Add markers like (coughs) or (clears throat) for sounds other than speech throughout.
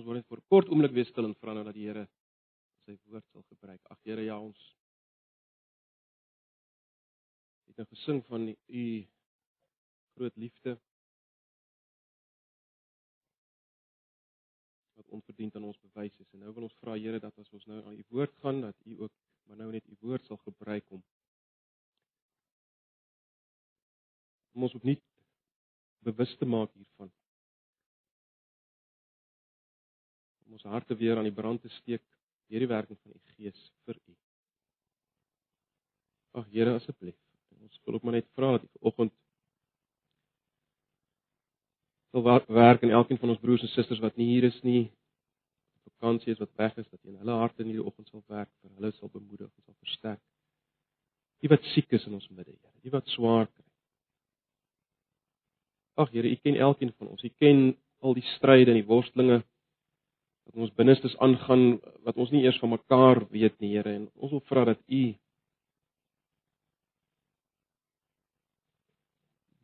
Ons wil net vir 'n kort oomblik weer stil en vra nou dat die Here sy woord sal gebruik. Ag Here, ja ons het nou gesing van u groot liefde wat onverdiend aan ons bewys is. En nou wil ons vra Here dat as ons nou aan u woord gaan, dat u ook maar nou net u woord sal gebruik om om ons opnuut bewus te maak hiervan. Om ons harte weer aan die brand te steek deur die werking van u Gees vir u. Ag Here asseblief. Ons wil ook maar net vra dat vanoggend sal werk in elkeen van ons broers en susters wat nie hier is nie, vakansie is wat weg is, dat in hulle harte in hierdie oggend sal werk, vir hulle sal bemoedig en sal versterk. Die wat siek is in ons midde, Here, die wat swaar kry. Ag Here, U ken elkeen van ons. U ken al die stryde en die worstelinge wat ons binnestes aangaan wat ons nie eers van mekaar weet nie, Here, en ons wil vra dat U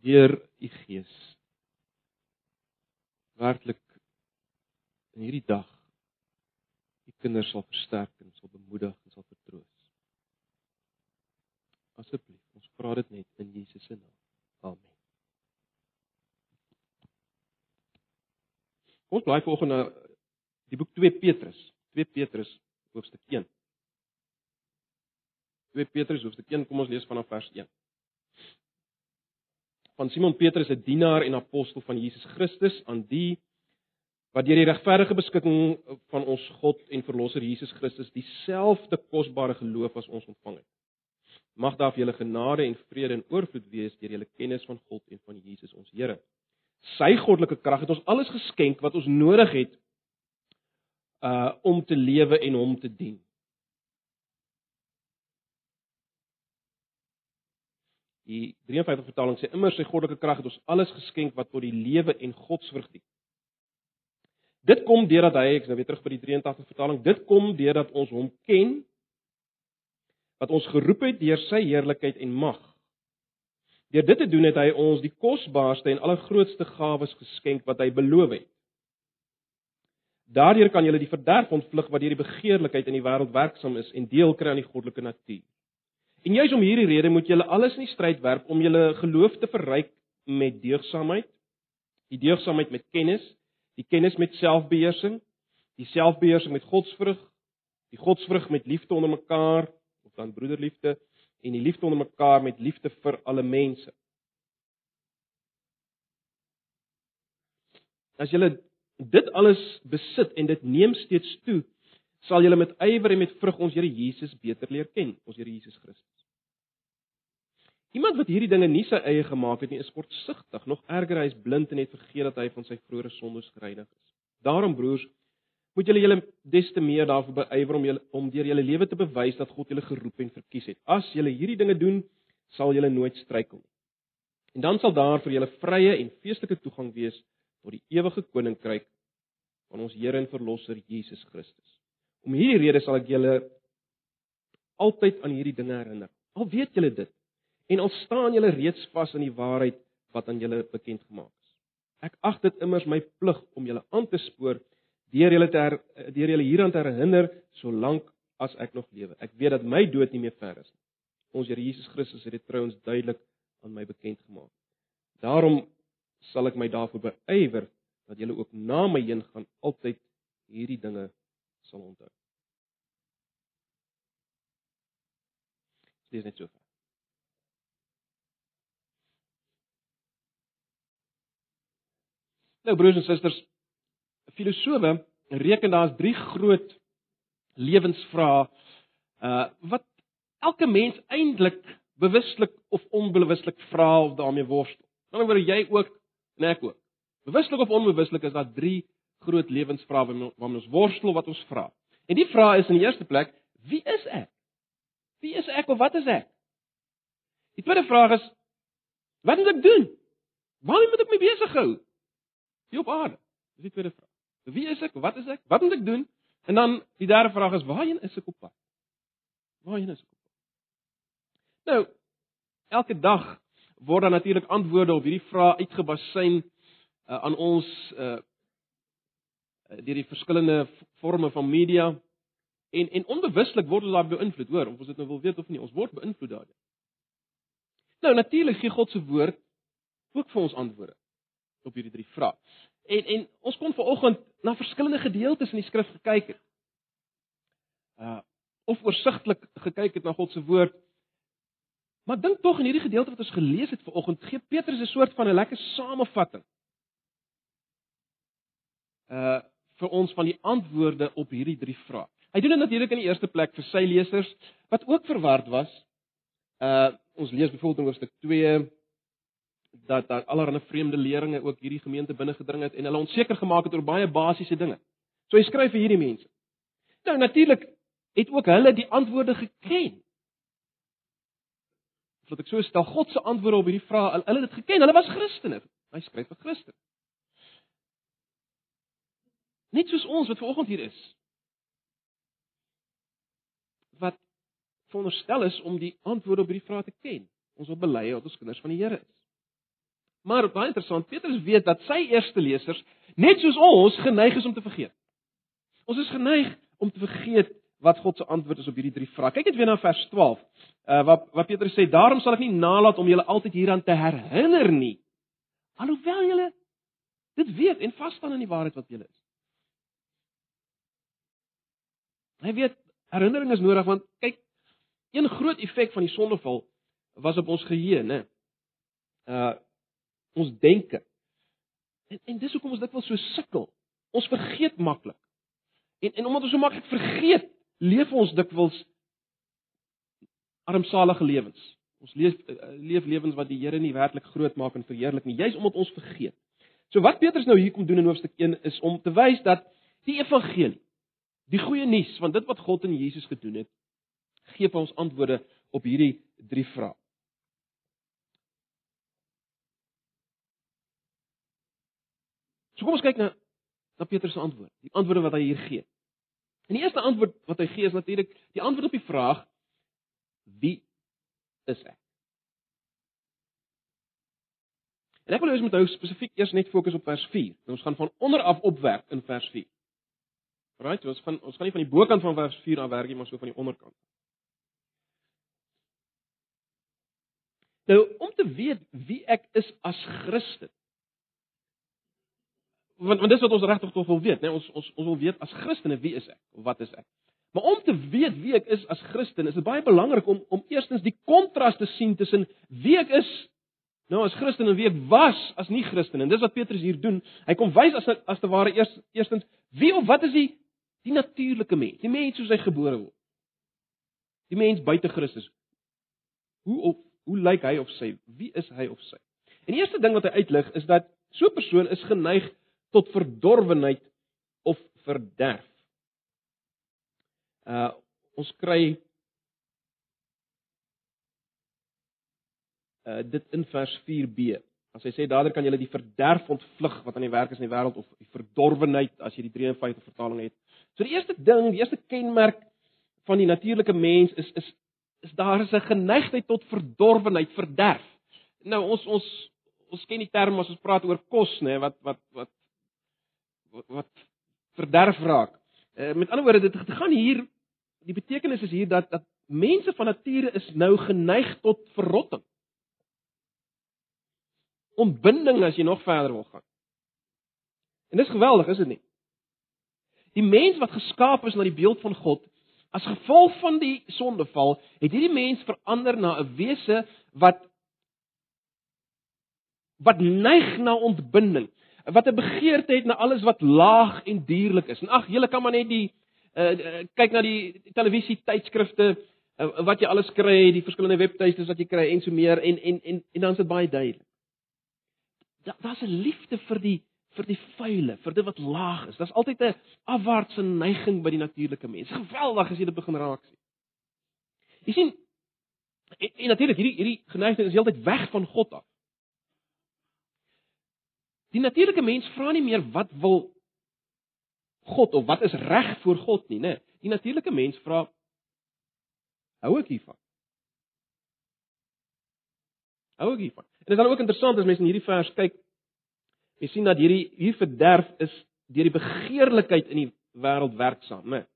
deur U Gees werklik in hierdie dag die kinders sal versterk en sal bemoedig en sal vertroos. Asseblief, ons vra dit net in Jesus se naam. Amen. Ons bly volgens na die boek 2 Petrus, 2 Petrus hoofstuk 1. 2 Petrus hoofstuk 1, kom ons lees vanaf vers 1. Van Simon Petrus, 'n dienaar en apostel van Jesus Christus aan die wat deur die regverdige beskikking van ons God en verlosser Jesus Christus dieselfde kosbare geloof as ons ontvang het. Mag daar vir julle genade en vrede in oorvloed wees deur julle kennis van God en van Jesus ons Here. Sy goddelike krag het ons alles geskenk wat ons nodig het uh om te lewe en hom te dien. Die 53 vertaling sê immer sy goddelike krag het ons alles geskenk wat tot die lewe en godsvrug dien. Dit kom deurdat hy, ek nou weer terug by die 83 vertaling, dit kom deurdat ons hom ken wat ons geroep het deur sy heerlikheid en mag. Deur dit te doen het hy ons die kosbaarste en allergrootste gawes geskenk wat hy beloof het. Daardeur kan julle die verderf ontvlug wat deur die begeerlikheid in die wêreld werksaam is en deel kry aan die goddelike natuur. En juis om hierdie rede moet julle alles in die stryd werp om julle geloof te verryk met deugsaamheid, die deugsaamheid met kennis, die kennis met selfbeheersing, die selfbeheersing met godsvrug, die godsvrug met liefde onder mekaar of dan broederliefde en die liefde onder mekaar met liefde vir alle mense. As julle dit alles besit en dit neem steeds toe, sal julle met ywer en met vrug ons Here Jesus beter leer ken, ons Here Jesus Christus. Iemand wat hierdie dinge nie sy eie gemaak het nie, is kortsigtig, nog erger, hy is blind en het vergeet dat hy van sy vroeë sondes gereinig is. Daarom broers, moet julle julle des te meer daarvoor beywer om julle om deur julle lewe te bewys dat God julle geroep en verkies het. As julle hierdie dinge doen, sal julle nooit struikel nie. En dan sal daar vir julle vrye en feestelike toegang wees tot die ewige koninkryk van ons Here en Verlosser Jesus Christus. Om hierdie rede sal ek julle altyd aan hierdie dinge herinner. Al weet julle dit en al staan julle reeds vas in die waarheid wat aan julle bekend gemaak is. Ek ag dit immers my plig om julle aan te spoor deur julle te deur julle hieraan te herinner solank as ek nog lewe. Ek weet dat my dood nie meer ver is nie. Ons Here Jesus Christus het dit trouens duidelik aan my bekend gemaak. Daarom sal ek my daarvoor beywer dat julle ook na my heen gaan altyd hierdie dinge sal onthou. Dis net so. Nou broers en susters, filosowe reken daar's drie groot lewensvrae uh wat elke mens eintlik bewuslik of onbewuslik vra of daarmee worstel. Dan word jy ook en ek ook. Bewuslik of onbewuslik is daar drie groot lewensvrae waarmee ons worstel wat ons vra. En die vraag is in die eerste plek, wie is ek? Wie is ek of wat is ek? Die tweede vraag is wat moet ek doen? Waarmee moet ek my besig hou? Hier op aarde. Dis die tweede vraag. Wie is ek? Wat is ek? Wat moet ek doen? En dan die derde vraag is waarheen is ek op pad? Waarheen is ek op pad? Nou, elke dag word daar natuurlik antwoorde op hierdie vrae uitgebasyn uh, aan ons uh deur die verskillende forme van media en en onbewuslik word ons daardie beïnvloed, hoor, of ons dit nou wil weet of nie, ons word beïnvloed daardie. Nou natuurlik gee God se woord ook vir ons antwoorde op hierdie drie vrae. En en ons kon vanoggend na verskillende gedeeltes in die skrif gekyk het. Uh of oorsigtelik gekyk het na God se woord. Maar dink tog in hierdie gedeelte wat ons gelees het vanoggend, gee Petrus 'n soort van 'n lekker samevatting. Uh vir ons van die antwoorde op hierdie drie vrae. Hy doen dit natuurlik in die eerste plek vir sy lesers wat ook verward was. Uh ons lees byvoorbeeld in hoofstuk 2 dat daar allerlei vreemde leringe ook hierdie gemeente binne gedring het en hulle onseker gemaak het oor baie basiese dinge. So hy skryf vir hierdie mense. Nou natuurlik het ook hulle die antwoorde geken. Wat ek so stel, God se antwoorde op hierdie vrae, hulle het dit geken. Hulle was Christene. Hy skryf vir Christene. Net soos ons wat vanoggend hier is. Wat veronderstel is om die antwoorde op hierdie vrae te ken. Ons wil bely dat ons kinders van die Here is. Maar baie interessant, Petrus weet dat sy eerste lesers, net soos ons, geneig is om te vergeet. Ons is geneig om te vergeet wat God se antwoord is op hierdie drie vrae. Kyk net weer na vers 12. Uh wat wat Petrus sê, daarom sal ek nie nalat om julle altyd hieraan te herinner nie. Alhoewel julle dit weet en vas staan in die waarheid wat julle is. Hy weet herinnering is nodig want kyk, een groot effek van die sondeval was op ons geheue, né? Uh ons denke. En en dis hoekom ons dit wel so sukkel. Ons vergeet maklik. En en omdat ons so maklik vergeet, leef ons dikwels armsalige lewens. Ons leef leef lewens wat die Here nie werklik groot maak en verheerlik nie, juis omdat ons vergeet. So wat Petrus nou hier kom doen in hoofstuk 1 is om te wys dat die evangelie, die goeie nuus van dit wat God in Jesus gedoen het, gee vir ons antwoorde op hierdie drie vrae. So kom ons kyk na na Petrus se antwoord. Die antwoorde wat hy hier gee. En die eerste antwoord wat hy gee is natuurlik die antwoord op die vraag wie is ek? En ek wil eers met jou spesifiek eers net fokus op vers 4. En ons gaan van onder af opwerk in vers 4. Right, ons gaan ons gaan nie van die bokant van vers 4 af werk nie, maar so van die onderkant. Nou, om te weet wie ek is as Christen, want want dis wat ons regtig tog wil weet, né? Ons ons ons wil weet as Christene wie is ek of wat is ek? Maar om te weet wie ek is as Christen, is dit baie belangrik om om eerstens die kontras te sien tussen wie ek is nou as Christen en wie ek was as nie Christen. En dis wat Petrus hier doen. Hy kom wys as as te ware eers eerstens wie of wat is die die natuurlike mens, die mens soos hy gebore word. Die mens buite Christus. Hoe of hoe lyk hy of sy? Wie is hy of sy? En die eerste ding wat hy uitlig is dat so 'n persoon is geneig tot verdorwenheid of verderf. Uh ons kry uh dit in vers 4b. As hy sê dadelik kan jy die verderf ontvlug wat aan die werk is in die wêreld of die verdorwenheid as jy die 53 vertaling het. So die eerste ding, die eerste kenmerk van die natuurlike mens is is is daar is 'n geneigtheid tot verdorwenheid, verderf. Nou ons ons ons ken die term as ons praat oor kos, nê, wat wat wat wat verderf raak. Uh, met ander woorde, dit gaan hier die betekenis is hier dat dat mense van nature is nou geneig tot verrotting. Ontbinding as jy nog verder wil gaan. En dis geweldig, is dit nie? Die mens wat geskaap is na die beeld van God, as gevolg van die sondeval, het hierdie mens verander na 'n wese wat wat neig na ontbinding wat 'n begeerte het na alles wat laag en dierlik is. En ag, julle kan maar net die uh, kyk na die televisie tydskrifte uh, wat jy alles kry, die verskillende webtuistes wat jy kry en so meer en en en en dan is dit baie duidelik. Daar's 'n liefde vir die vir die vuile, vir dit wat laag is. Daar's altyd 'n afwaartse neiging by die natuurlike mens. Geweldig as jy dit begin raak sien. Jy sien en, en natuurlik hierdie hierdie geneigtheid is heeltyd weg van God af. Die natuurlike mens vra nie meer wat wil God of wat is reg voor God nie, né? Die natuurlike mens vra hou ek hiervan? Hou ek hiervan? En dit is dan ook interessant as mens in hierdie vers kyk, jy sien dat hierdie hier verderf is deur die begeerlikheid in die wêreld werksaam, né?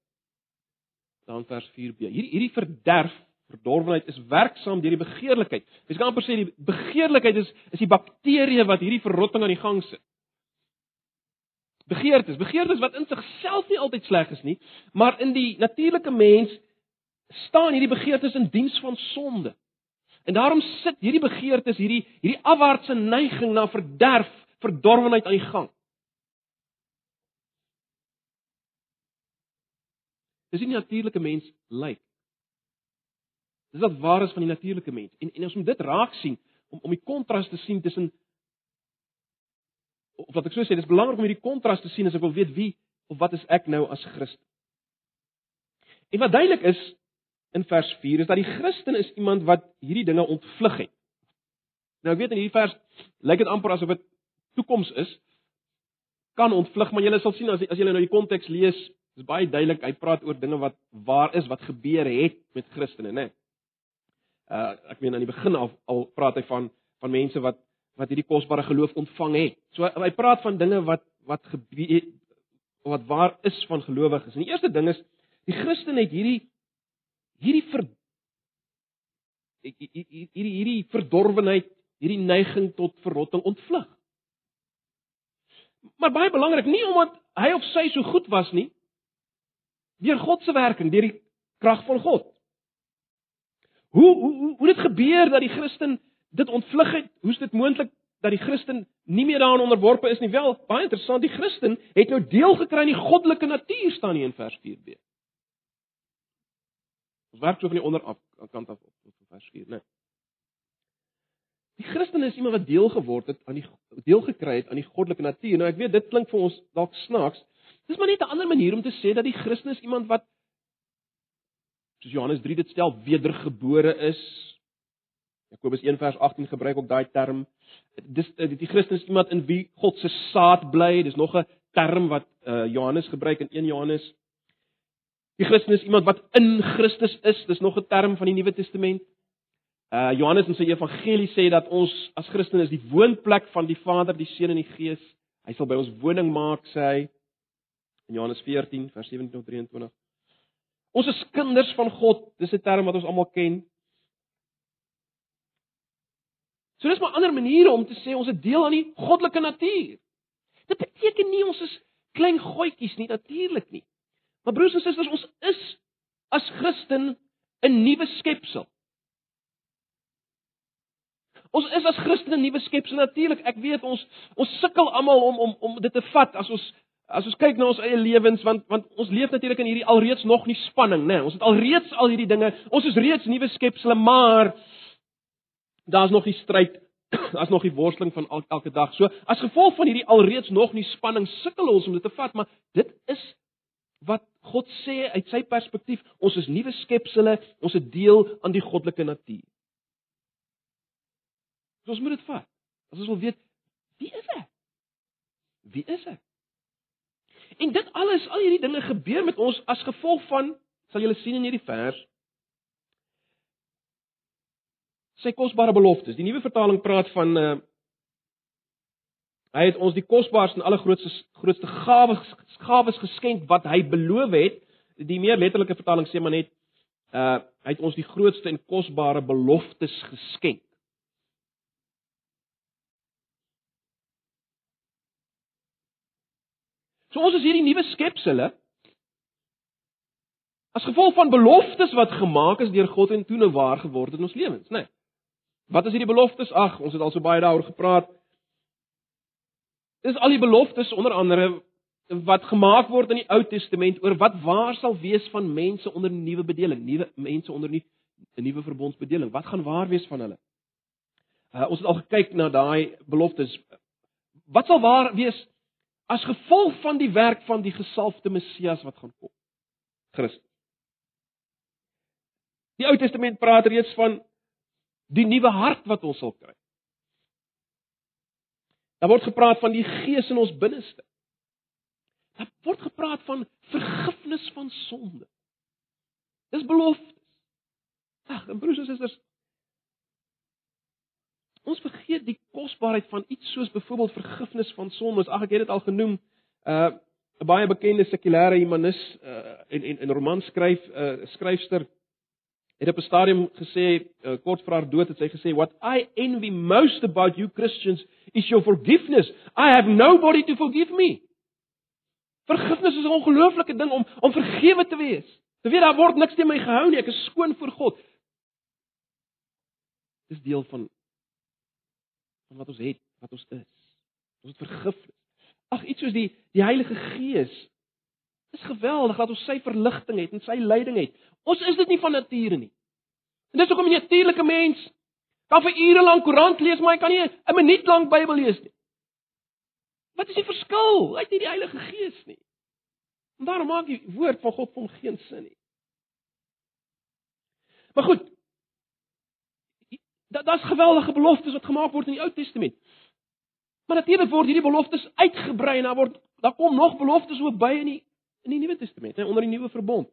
Dan vers 4b. Hierdie hierdie verderf, verdorwenheid is werksaam deur die begeerlikheid. Jy kan amper sê die begeerlikheid is is die bakterieë wat hierdie verrotting aan die gang sit. Begeertes, begeertes wat in sigself nie altyd sleg is nie, maar in die natuurlike mens staan hierdie begeertes in diens van sonde. En daarom sit hierdie begeertes, hierdie hierdie afwaartse neiging na verderf, verdorwenheid aan die gang. Dis nie natuurlike mens lyk. Dis wat waar is van die natuurlike mens. En en ons moet dit raak sien om om die kontras te sien tussen of wat ek so sê, dis belangrik om hierdie kontras te sien as ek wil weet wie of wat is ek nou as Christen. En wat duidelik is in vers 4 is dat die Christen is iemand wat hierdie dinge ontvlug het. Nou ek weet in hierdie vers lyk dit amper asof dit toekoms is kan ontvlug, maar jy sal sien as as jy nou die konteks lees, is baie duidelik hy praat oor dinge wat waar is, wat gebeur het met Christene, né? Uh ek meen aan die begin af al praat hy van van mense wat wat hierdie kosbare geloof ontvang het. So hy praat van dinge wat wat gebeur wat waar is van gelowiges. En die eerste ding is die Christen het hierdie hierdie ver hierdie hierdie verdorwenheid, hierdie neiging tot verrotting ontvlug. Maar baie belangrik, nie omdat hy of sy so goed was nie, deur God se werking, deur die krag van God. Hoe hoe hoe dit gebeur dat die Christen dit ontvlug het? Hoe's dit moontlik dat die Christen nie meer daaraan onderworpe is nie? Wel, baie interessant, die Christen het nou deel gekry aan die goddelike natuur staan hier in vers 4b. Ons werk so van die onderaf kant af op tot vers 4, né? Die Christen is iemand wat deel geword het aan die deel gekry het aan die goddelike natuur. Nou ek weet dit klink vir ons dalk snaaks. Dis maar net 'n ander manier om te sê dat die Christen is iemand wat soos Johannes 3 dit stel wedergebore is. Jakobus 1 vers 18 gebruik ook daai term. Dis die Christen is iemand in wie God se saad bly. Dis nog 'n term wat uh, Johannes gebruik in 1 Johannes Die Christen is iemand wat in Christus is. Dis nog 'n term van die Nuwe Testament. Uh Johannes in sy evangelie sê dat ons as Christene is die woonplek van die Vader, die Seun en die Gees. Hy sal by ons woning maak, sê hy in Johannes 14 vers 17 tot 23. Ons is kinders van God. Dis 'n term wat ons almal ken. So dis maar ander maniere om te sê ons het deel aan die goddelike natuur. Dit beteken nie ons is klein goetjies nie, natuurlik nie. Maar broers en susters, ons is as Christen 'n nuwe skepsel. Ons is as Christene 'n nuwe skepsel natuurlik. Ek weet ons ons sukkel almal om om om dit te vat as ons as ons kyk na ons eie lewens want want ons leef natuurlik in hierdie alreeds nog nie spanning, né? Nee, ons het alreeds al hierdie dinge. Ons is reeds nuwe skepsels, maar daar's nog die stryd, (clears throat) daar's nog die worsteling van el, elke dag. So as gevolg van hierdie alreeds nog nie spanning sukkel ons om dit te vat, maar dit is wat God sê uit sy perspektief, ons is nuwe skepsels, ons het deel aan die goddelike natuur. So ons moet dit vat. As ons wil weet wie is ek? Wie is ek? En dit alles, al hierdie dinge gebeur met ons as gevolg van sal julle sien in hierdie vers sy kosbare beloftes. Die nuwe vertaling praat van uh Hy het ons die kosbaarste en allergrootste grootste gawes gawes geskenk wat hy beloof het. Die meer letterlike vertaling sê maar net uh hy het ons die grootste en kosbare beloftes geskenk. So ons is hierdie nuwe skepsele as gevolg van beloftes wat gemaak is deur God en toe nou waar geword het in ons lewens, né? Nee. Wat is hierdie beloftes? Ag, ons het al so baie daaroor gepraat. Dis al die beloftes onder andere wat gemaak word in die Ou Testament oor wat waar sal wees van mense onder nuwe bedeling, nuwe mense onder 'n nuwe verbondsbedeling. Wat gaan waar wees van hulle? Uh, ons het al gekyk na daai beloftes. Wat sal waar wees as gevolg van die werk van die gesalfde Messias wat gaan kom? Christus. Die Ou Testament praat reeds van die nuwe hart wat ons sal kry. Daar word gepraat van die Gees in ons binneste. Daar word gepraat van vergifnis van sonde. Dis beloftes. Ag, en broers en susters, ons vergeet die kosbaarheid van iets soos byvoorbeeld vergifnis van sondes. Ag, ek het dit al genoem Uh 'n baie bekende sekulêre humanis uh en en 'n romanskryf uh skryfster het op 'n stadium gesê uh, kort voor haar dood het sy gesê what I envy most about you Christians is your forgiveness. I have nobody to forgive me. Vergifnis is 'n ongelooflike ding om om vergewe te wees. Te weet daar word niks teen my gehou nie, ek is skoon voor God. Dis deel van van wat ons het, wat ons is. Ons het vergifnis. Ag iets soos die die Heilige Gees. Dis geweldig dat ons sy verligting het en sy leiding het. Ons is dit nie van nature nie. En dis hoekom 'n natuurlike mens kan vir ure lank koerant lees, maar hy kan nie 'n minuut lank Bybel lees nie. Wat is die verskil? Hy het nie die Heilige Gees nie. En daarom maak die woord van God vir hom geen sin nie. Maar goed. Dat daar's geweldige beloftes wat gemaak word in die Ou Testament. Maar natuurlik word hierdie beloftes uitgebrei en daar word daar kom nog beloftes ook by in die in die Nuwe Testament, hè, onder die nuwe verbond.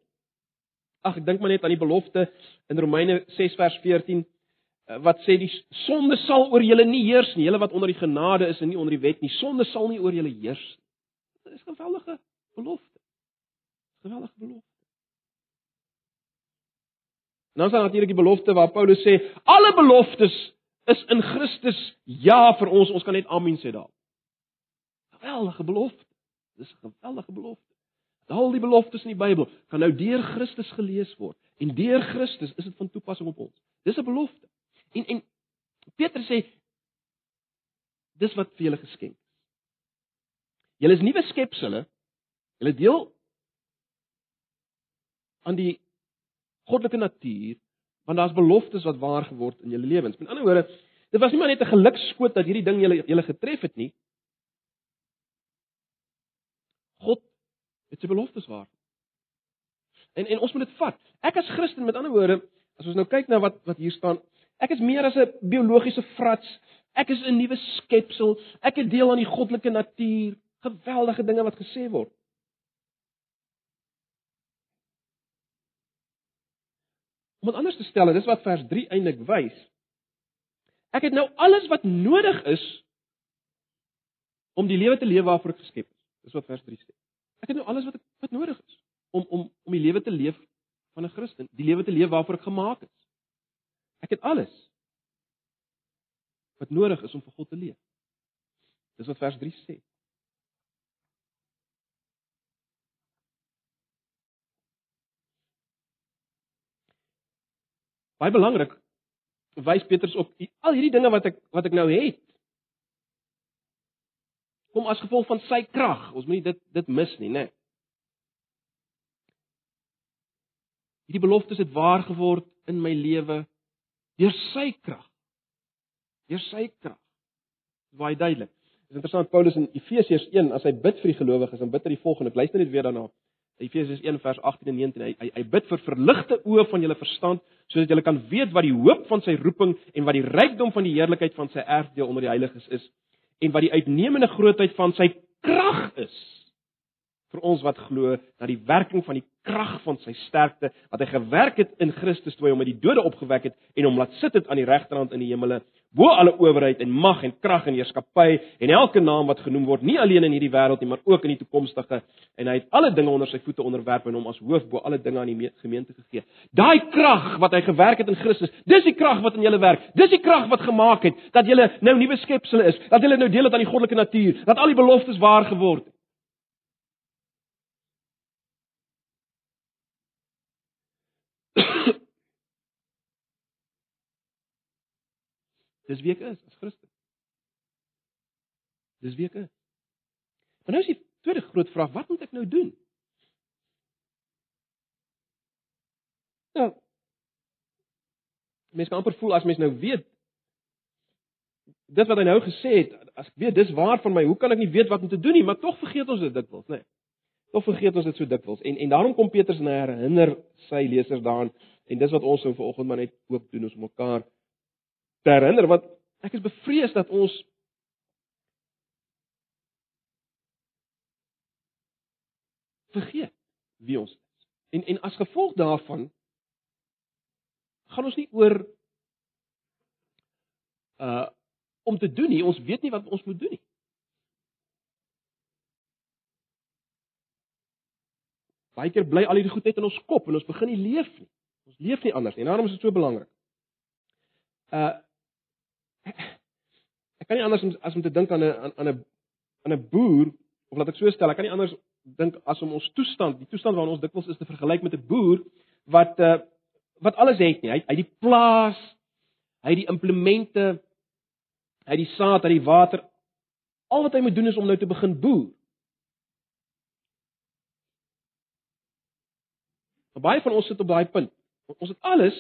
Ag, ek dink maar net aan die belofte in Romeine 6 vers 14 eh, wat sê die sonde sal oor julle nie heers nie, julle wat onder die genade is en nie onder die wet nie, sonde sal nie oor julle heers nie. Dit is 'n geweldige belofte. Geweldige belofte. Nou is daar natuurlik die belofte waar Paulus sê alle beloftes is in Christus ja vir ons, ons kan net amen sê daar. Geweldige belofte. Dis 'n geweldige belofte. Al die beloftes in die Bybel kan nou deur Christus gelees word en deur Christus is dit van toepassing op ons. Dis 'n belofte. En en Petrus sê dis wat vir julle geskenk is. Julle is nuwe skepsels. Julle deel aan die goddelike natuur want daar's beloftes wat waar geword in julle lewens. Met ander woorde, dit was nie maar net 'n gelukskoot dat hierdie ding julle julle getref het nie. God het sy beloftes waar. En en ons moet dit vat. Ek as Christen met ander woorde, as ons nou kyk na wat wat hier staan, ek is meer as 'n biologiese frats. Ek is 'n nuwe skepsel. Ek het deel aan die goddelike natuur. Geweldige dinge wat gesê word. Om dit anders te stel, dis wat vers 3 eintlik wys. Ek het nou alles wat nodig is om die lewe te leef waarvoor ek geskep is. Dis wat vers 3 sê. Ek het nou alles wat ek wat nodig is om om om die lewe te leef van 'n Christen, die lewe te leef waarvoor ek gemaak is. Ek het alles wat nodig is om vir God te leef. Dis wat vers 3 sê. Baie belangrik wys Petrus op al hierdie dinge wat ek wat ek nou het kom as gevolg van sy krag. Ons moenie dit dit mis nie, né? Hierdie beloftes het waar geword in my lewe deur sy krag. Deur sy krag. Baie duidelik. Dit is interessant Paulus in Efesiërs 1 as hy bid vir die gelowiges, dan bid hy die volgende. Ek luister net weer daarna. Efesiërs 1 vers 18 en 19. Hy, hy hy bid vir verligte oë van julle verstand sodat julle kan weet wat die hoop van sy roeping en wat die rykdom van die heerlikheid van sy erfdeel onder die heiliges is en wat die uitnemende grootheid van sy krag is vir ons wat glo dat die werking van die krag van sy sterkte wat hy gewerk het in Christus toe hy hom uit die dode opgewek het en hom laat sit het aan die regterhand in die hemele bo alle owerheid en mag en krag en heerskappy en elke naam wat genoem word nie alleen in hierdie wêreld nie maar ook in die toekomstige en hy het alle dinge onder sy voete onderwerp en hom as hoof bo alle dinge aan die gemeente gegee. Daai krag wat hy gewerk het in Christus, dis die krag wat in julle werk. Dis die krag wat gemaak het dat julle nou nuwe skepsels is, dat julle nou deel het aan die goddelike natuur, dat al die beloftes waar geword het. (coughs) Dis wie ek is as Christen. Dis wie ek is. Maar nou is die tweede groot vraag, wat moet ek nou doen? Nou Mens kan amper voel as mens nou weet dit wat hy nou gesê het, as ek weet dis waar van my, hoe kan ek nie weet wat om te doen nie, maar tog vergeet ons dit dikwels, né? Nee. Tog vergeet ons dit so dikwels. En en daarom kom Petrus na herinner sy lesers daaraan en dis wat ons nou vanoggend maar net ook doen ons mekaar te herinner want ek is bevrees dat ons vergeet wie ons is. En en as gevolg daarvan gaan ons nie oor uh om te doen nie, ons weet nie wat ons moet doen nie. Baie keer bly al hierdie goed net in ons kop en ons begin nie leef nie. Ons leef nie anders nie. En daarom is dit so belangrik. Uh ek kan nie anders as om te dink aan 'n aan 'n aan 'n boer of laat ek so stel, ek kan nie anders dink as om ons toestand, die toestand waarin ons dikwels is te vergelyk met 'n boer wat uh wat alles het nie. Hy hy die plaas, hy die implemente, hy die saad, hy die water. Al wat hy moet doen is om nou te begin boer. Maar baie van ons sit op daai punt. Ons het alles,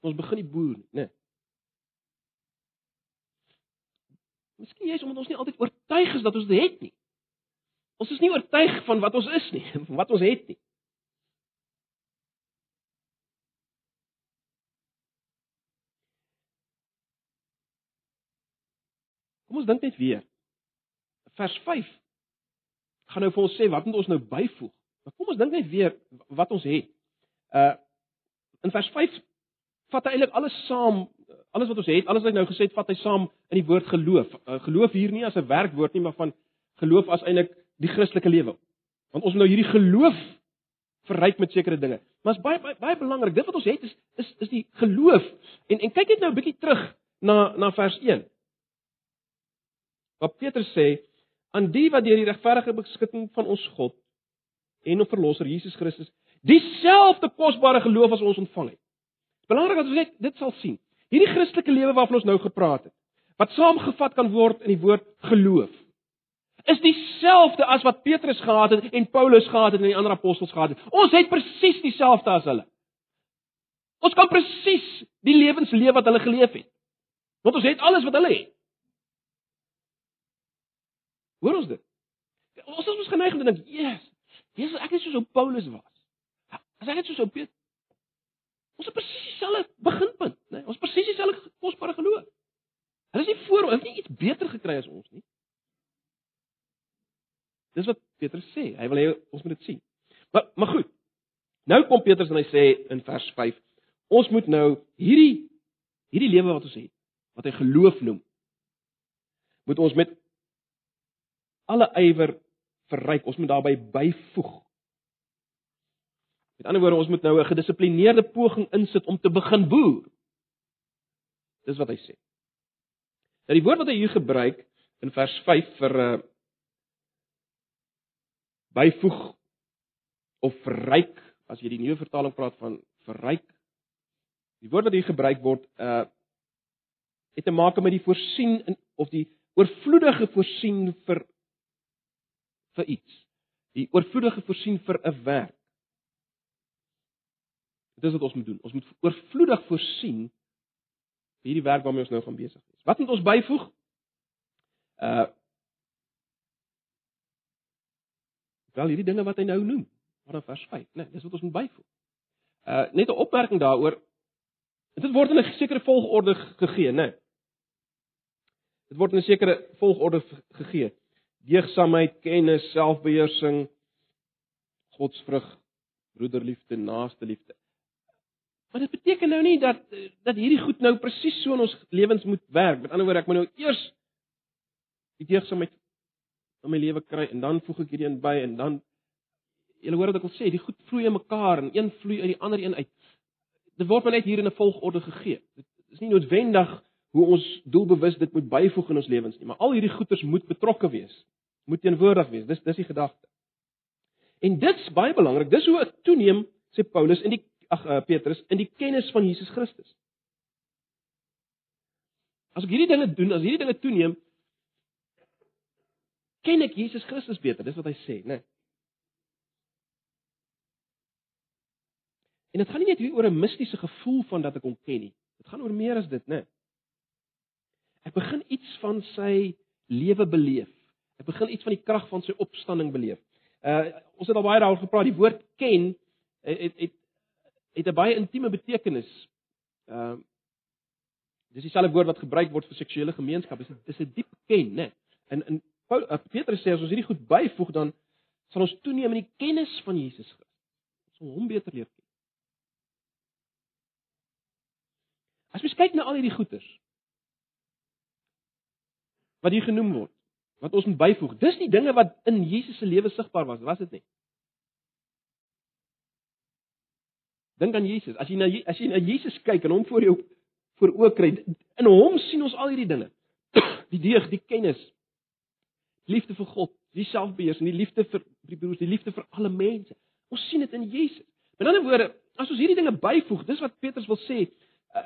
ons begin die boer, né? Nee. Miskien jy's omdat ons nie altyd oortuig is dat ons dit het nie. Ons is nie oortuig van wat ons is nie, (laughs) van wat ons het nie. Kom ons dink net weer. Vers 5 gaan nou vir ons sê wat moet ons nou byvoeg? Maar kom ons dink net weer wat ons het. Uh in vers 5 vat hy eintlik alles saam, alles wat ons het, alles wat hy nou gesê het, vat hy saam in die woord geloof. Uh, geloof hier nie as 'n werkwoord nie, maar van geloof as eintlik die Christelike lewe. Want ons moet nou hierdie geloof verryk met sekere dinge. Maar is baie baie, baie belangrik. Dit wat ons het is is is die geloof. En en kyk net nou 'n bietjie terug na na vers 1. Wat Petrus sê, aan die wat deur die regverdige beskikking van ons God en ons verlosser Jesus Christus dieselfde kosbare geloof as ons ontvang het. Belangrik dat ons net dit sal sien. Hierdie Christelike lewe waarvan ons nou gepraat het, wat saamgevat kan word in die woord geloof, is dieselfde as wat Petrus gehad het en Paulus gehad het en die ander apostels gehad het. Ons het presies dieselfde as hulle. Ons kan presies die lewens leef wat hulle geleef het. Want ons het alles wat hulle het. Hoor ons dit? Ons is ons geneig om te dink, "Jesus, Jesus, ek is soos ou Paulus was." As ek net soos ou Petrus Ons het presies dieselfde beginpunt, né? Nee, ons presies dieselfde kosbare geloof. Hulle is nie voor, hulle het nie iets beter gekry as ons nie. Dis wat Petrus sê. Hy wil hê ons moet dit sien. Maar maar goed. Nou kom Petrus en hy sê in vers 5, ons moet nou hierdie hierdie lewe wat ons het, wat hy geloof noem, moet ons met alle ywer verryk. Ons moet daarbey byvoeg. Met ander woorde, ons moet nou 'n gedissiplineerde poging insit om te begin boer. Dis wat hy sê. Nou die woord wat hy hier gebruik in vers 5 vir 'n uh, eh, byvoeg of verryk as jy die nuwe vertaling praat van verryk die woord wat hier gebruik word uh het te maak met die voorsien in of die oorvloedige voorsien vir vir iets die oorvloedige voorsien vir 'n werk dit is wat ons moet doen ons moet oorvloedig voorsien vir hierdie werk waarmee ons nou gaan besig is wat moet ons byvoeg uh Wel hierdie dinge wat hy nou noem, vanaf vers 5, né? Nee, dis wat ons moet byvoeg. Uh net 'n opmerking daaroor. Dit word in 'n sekere volgorde gegee, né? Nee. Dit word in 'n sekere volgorde gegee. Deegsaamheid, kennis, selfbeheersing, godsvrug, broederliefde, naaste liefde. Maar dit beteken nou nie dat dat hierdie goed nou presies so in ons lewens moet werk. Met ander woorde, ek moet nou eers die deegsaamheid in my lewe kry en dan voeg ek hierdie in by en dan julle hoor wat ek wil sê, die goed vloei in mekaar en een vloei uit die ander een uit. Dit word maar net hier in 'n volgorde gegee. Dit is nie noodwendig hoe ons doelbewus dit moet byvoeg in ons lewens nie, maar al hierdie goeders moet betrokke wees, moet teenwoordig wees. Dis dis die gedagte. En dit's baie belangrik. Dis hoe ek toeneem, sê Paulus in die ag uh, Petrus, in die kennis van Jesus Christus. As ek hierdie dinge doen, as hierdie dinge toeneem, ken ek Jesus Christus beter. Dis wat hy sê, né? Nee. En dit gaan nie net hier oor 'n mistiese gevoel van dat ek hom ken nie. Dit gaan oor meer as dit, né? Nee. Ek begin iets van sy lewe beleef. Ek begin iets van die krag van sy opstanding beleef. Uh ons het al baie daaroor gepraat. Die woord ken het het het 'n baie intieme betekenis. Uh dis dieselfde woord wat gebruik word vir seksuele gemeenskap. Dit is 'n diep ken, né? In in Paul uh, Petrus sê as ons hierdie goed byvoeg dan sal ons toeneem in die kennis van Jesus Christus. Ons hom beter leer ken. As mens kyk na al hierdie goeters wat hier genoem word, wat ons moet byvoeg, dis die dinge wat in Jesus se lewe sigbaar was, was dit nie? Dink aan Jesus. As jy na as jy na Jesus kyk en hom voor jou voor oë kry, in hom sien ons al hierdie dinge. (clears throat) Die deeg, die kennis, liefde vir God, die selfbeheersing, die liefde vir die broers, die liefde vir alle mense. Ons sien dit in Jesus. Met ander woorde, as ons hierdie dinge byvoeg, dis wat Petrus wil sê, uh,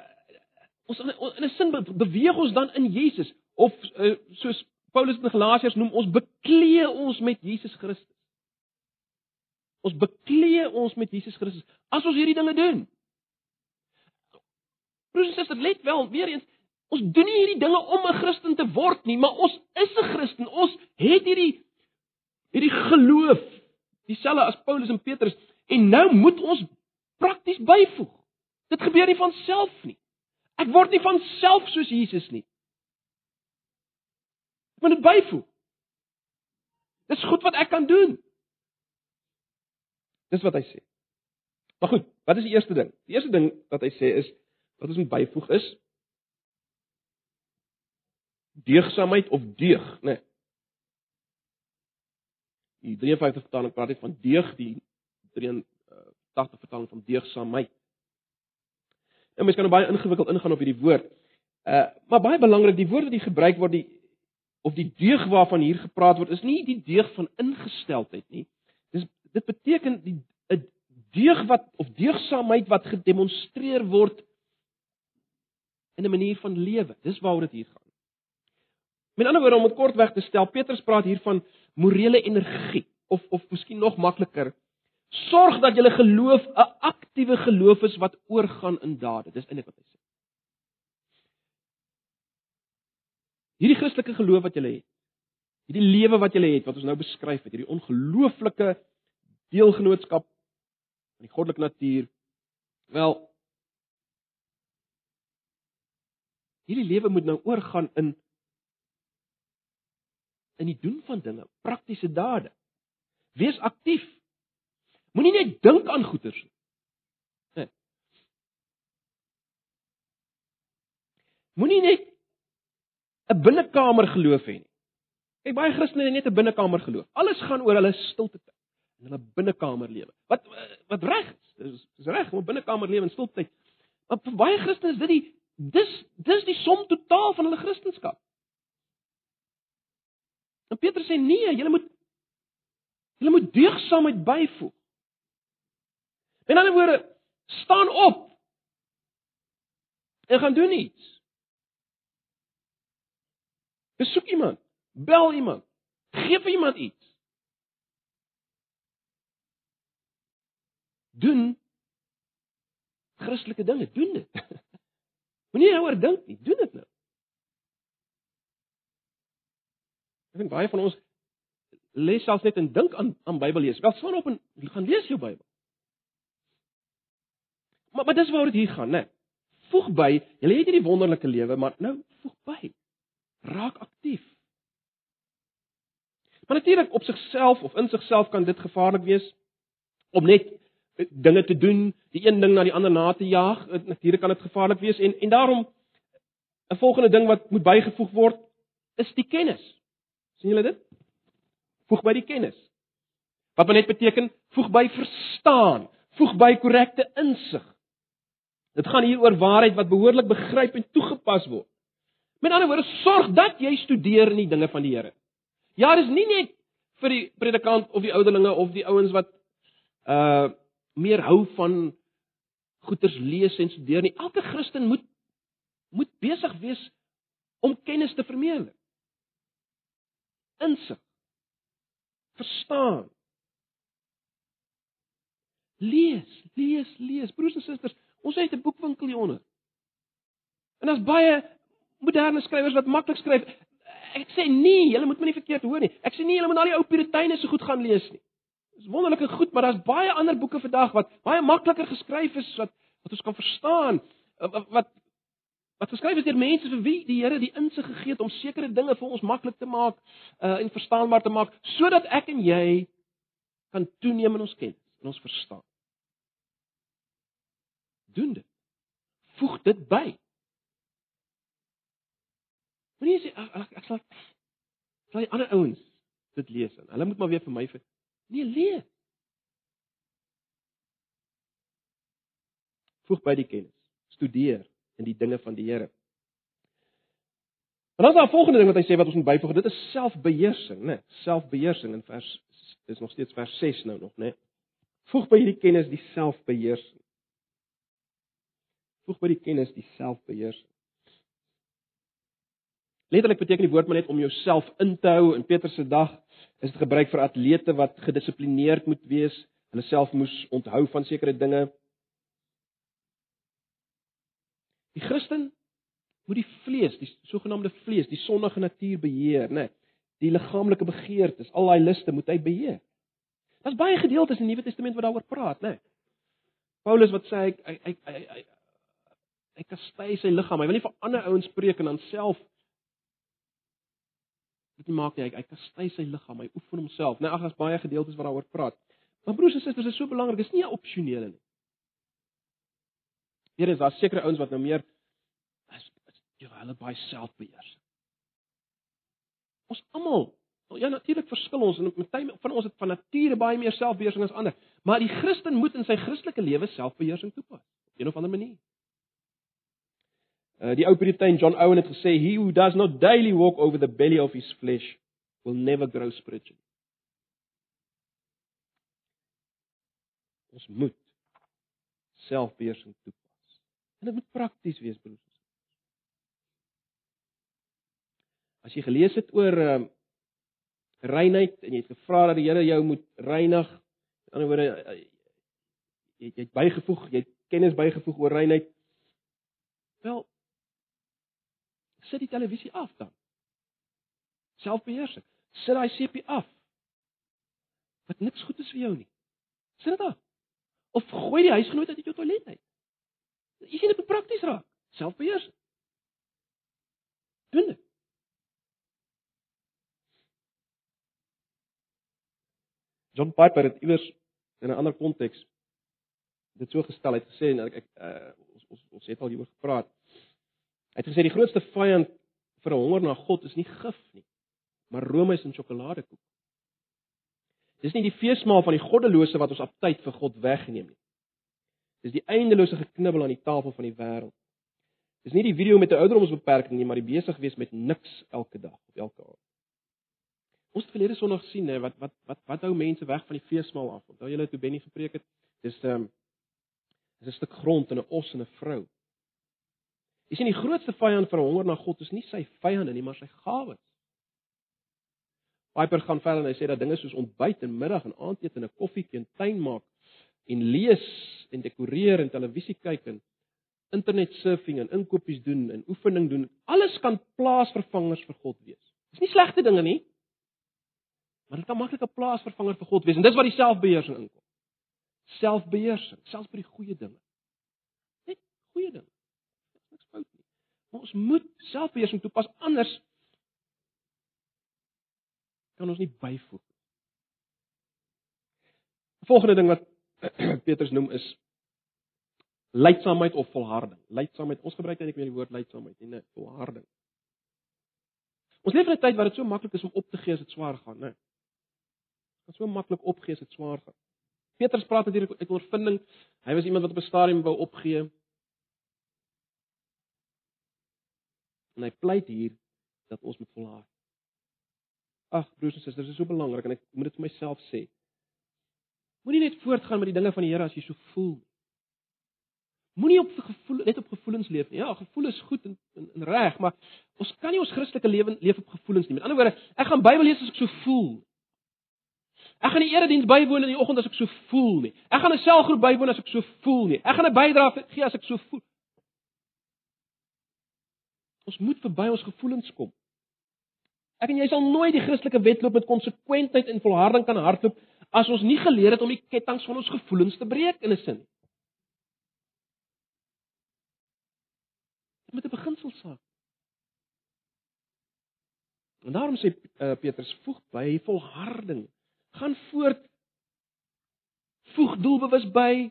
ons in, in 'n sin beweeg ons dan in Jesus of uh, soos Paulus in Galasiërs noem, ons beklee ons met Jesus Christus. Ons beklee ons met Jesus Christus as ons hierdie dinge doen. Broers en susters, let wel, weer eens, ons doen nie hierdie dinge om 'n Christen te word nie, maar ons is 'n Christen. Ons het hierdie hierdie geloof, dieselfde as Paulus en Petrus, en nou moet ons prakties byvoeg. Dit gebeur nie van self nie. Ek word nie van self soos Jesus nie. Ek moet dit byvoeg. Dis goed wat ek kan doen. Dis wat hy sê. Maar goed, wat is die eerste ding? Die eerste ding wat hy sê is wat ons moet byvoeg is deegsaamheid of deeg, né? Nee. Die 53 vertaling praat net van deeg, die 83 vertaling van deegsaamheid. Nou mens kan nou baie ingewikkeld ingaan op hierdie woord. Uh maar baie belangrik, die woord wat hier gebruik word die of die deeg waarvan hier gepraat word, is nie die deeg van ingesteldheid nie. Dit beteken die 'n deeg wat of deegsaamheid wat gedemonstreer word in 'n manier van lewe. Dis waaroor dit hier gaan. Met ander woorde om dit kortweg te stel, Petrus praat hier van morele energie of of miskien nog makliker, sorg dat julle geloof 'n aktiewe geloof is wat oorgaan in dade. Dis eintlik wat hy sê. Hierdie Christelike geloof wat julle het, hierdie lewe wat julle het wat ons nou beskryf het, hierdie ongelooflike deelgenootskap aan die goddelike natuur. Wel hierdie lewe moet nou oorgaan in in die doen van dinge, praktiese dade. Wees aktief. Moenie net dink aan goeders nie. Nee. Moenie net 'n binnekamer geloof hê nie. Kyk baie Christene het net 'n binnekamer geloof. Alles gaan oor hulle stilte en hulle binnekamer lewe. Wat wat reg is. Dis dis reg om binnekamer lewe in stilte. Maar vir baie Christene is dit die dis dis die som totaal van hulle Christendom. En Petrus sê nee, julle moet julle moet deugsaamheid byvoeg. In ander woorde, staan op. En gaan doen iets. Besoek iemand, bel iemand, gee vir iemand iets. Doen Christelike dinge, doen dit. (laughs) Moenie nou oor dink nie, doen dit nou. Ek dink baie van ons lees selfs net en dink aan aan Bybel lees. Wel staan op en gaan lees jou Bybel. Maar maar dis waaroor dit hier gaan, né? Voeg by. Jy het hierdie wonderlike lewe, maar nou voeg by. Raak aktief. Maar natuurlik op sigself of in sigself kan dit gevaarlik wees om net dinge te doen, die een ding na die ander na te jaag. Natuurlik kan dit gevaarlik wees en en daarom 'n volgende ding wat moet bygevoeg word is die kennis sien julle dit? Voeg by die kennis. Wat maar net beteken voeg by verstaan, voeg by korrekte insig. Dit gaan hier oor waarheid wat behoorlik begryp en toegepas word. Met ander woorde, sorg dat jy studeer in die dinge van die Here. Ja, dis nie net vir die predikant of die ouderlinge of die ouens wat uh meer hou van goeters lees en studeer nie. Elke Christen moet moet besig wees om kennis te vermeerder insig. Verstaan. Lees, lees, lees. Broers en susters, ons het 'n boekwinkel hieronder. En daar's baie moderne skrywers wat maklik skryf. Ek sê nee, julle moet my nie verkeerd hoor nie. Ek sê nee, julle moet al die ou Puriteine so goed gaan lees nie. Dis wonderlike goed, maar daar's baie ander boeke vandag wat baie makliker geskryf is wat wat ons kan verstaan wat, wat wat geskryf is deur mense vir wie die Here die insig gegee het om sekere dinge vir ons maklik te maak uh, en verstaanbaar te maak sodat ek en jy kan toeneem in ons kennis en ons verstaan. Doen dit. Voeg dit by. Moenie sê ek, ek sal sal die ander ouens dit lees en hulle moet maar weer vir my vir Nee, lees. Voeg by die kennis. Studeer in die dinge van die Here. Maar dan is daar 'n volgende ding wat hy sê wat ons moet byvoeg. Dit is selfbeheersing, né? Selfbeheersing in vers dis nog steeds vers 6 nou nog, né? Voeg by hierdie kennis die selfbeheersing. Voeg by die kennis die selfbeheersing. Letterlik beteken die woord maar net om jouself in te hou. In Petrus se dag is dit gebruik vir atlete wat gedissiplineerd moet wees. Hulle self moes onthou van sekere dinge. Die Christen moet die vlees, die sogenaamde vlees, die sondige natuur beheer, né? Die liggaamlike begeertes, al daai liste moet hy beheer. Daar's baie gedeeltes in die Nuwe Testament wat daaroor praat, né? Paulus wat sê hy hy hy hy hy hy kastei sy liggaam. Hy wil nie vir ander ouens preek en dan self dit nie maak nie. Hy hy kastei sy liggaam. Hy oefen homself, né? Ag, daar's baie gedeeltes wat daaroor praat. Maar broers en susters, dit is so belangrik. Dit is nie 'n opsionele nie. Hier is daar sekere ouens wat nou meer jy hulle baie selfbeheersing. Ons almal, ja natuurlik verskil ons en met tyd van ons het van nature baie meer selfbeheersing as ander, maar die Christen moet in sy Christelike lewe selfbeheersing toepas op 'n of ander manier. Uh die ou Puritein John Owen het gesê he who does not daily walk over the belly of his flesh will never grow spiritually. Ons moet selfbeheersing toepas. En dit moet prakties wees, broers. As jy gelees het oor uh, reinheid en jy het gevra dat die Here jou moet reinig, in ander woorde uh, jy jy het bygevoeg, jy het kennis bygevoeg oor reinheid. Wel sit die televisie af dan. Selfbeheersing. Sit daai CP af. Wat niks goed is vir jou nie. Sit dit af. Of gooi die huisgenoot uit jou toilet uit. Jy sien dit prakties raak. Selfbeheersing. Doen dit. John Piper het iewers in 'n ander konteks dit so gestel het gesê en ek ek uh, ons ons ons het al hieroor gepraat. Het gesê die grootste vyand vir 'n honger na God is nie gif nie, maar roomys en sjokoladekoek. Dis nie die feesmaal van die goddelose wat ons aptyd vir God wegneem nie. Dis die eindelose geknibbel aan die tafel van die wêreld. Dis nie die video met 'n ouderdomsbeperking nie, maar die besig wees met niks elke dag of elke aand. Ons het verlede Sondag sien hè wat wat wat wat hou mense weg van die feesmaal af. Onthou julle toe Benny gepreek het, dis 'n um, is 'n stuk grond en 'n os en 'n vrou. Jy sien die grootste vyand vir 'n honger na God is nie sy vyande nie, maar sy gawes. Piper gaan verder en hy sê dat dinge soos ontbyt en middag en aandete en 'n koffietjie en tuin maak en lees en dekoreer en televisie kyk en internet surfing en inkopies doen en oefening doen, alles kan plaasvervangers vir God wees. Dis nie slegte dinge nie. Maar dit kan maklik 'n plaasvervanger vir God wees en dis waar die selfbeheersing inkom. Selfbeheersing, selfs by die goeie dinge. Net goeie dinge. Niks fout nie. Maar ons moet selfbeheersing toepas anders kan ons nie byvoeg. Volgende ding wat (clears throat) Petrus noem is leidsaamheid of volharding. Leidsaamheid, ons gebruik eintlik meer die woord leidsaamheid en volharding. Ons leef in 'n tyd waar dit so maklik is om op te gee as dit swaar gaan, né? kan so maklik opgee as dit swaar gaan. Petrus praat natuurlik uit ondervinding. Hy was iemand wat op 'n stadium wou opgee. En hy pleit hier dat ons moet volhard. Ag broers en susters, dit is so belangrik en ek moet dit vir myself sê. Moenie net voortgaan met die dinge van die Here as jy so voel. Moenie op gevoel net op gevoelens leef nie. Ja, gevoel is goed en, en, en reg, maar ons kan nie ons Christelike lewe leef op gevoelens nie. Met ander woorde, ek gaan Bybel lees as ek so voel. Ek gaan die erediens bywoon in die oggend as ek so voel nie. Ek gaan 'n selgroep bywoon as ek so voel nie. Ek gaan 'n bydrae gee as ek so voel. Ons moet verby ons gevoelens kom. Ek en jy sal nooit die Christelike wedloop met konsekwentheid en volharding kan hardloop as ons nie geleer het om die ketTINGS van ons gevoelens te breek in 'n sin nie. Met 'n beginsel saak. En daarom sê uh, Petrus voeg by volharding gaan voort. Voeg doelbewus by.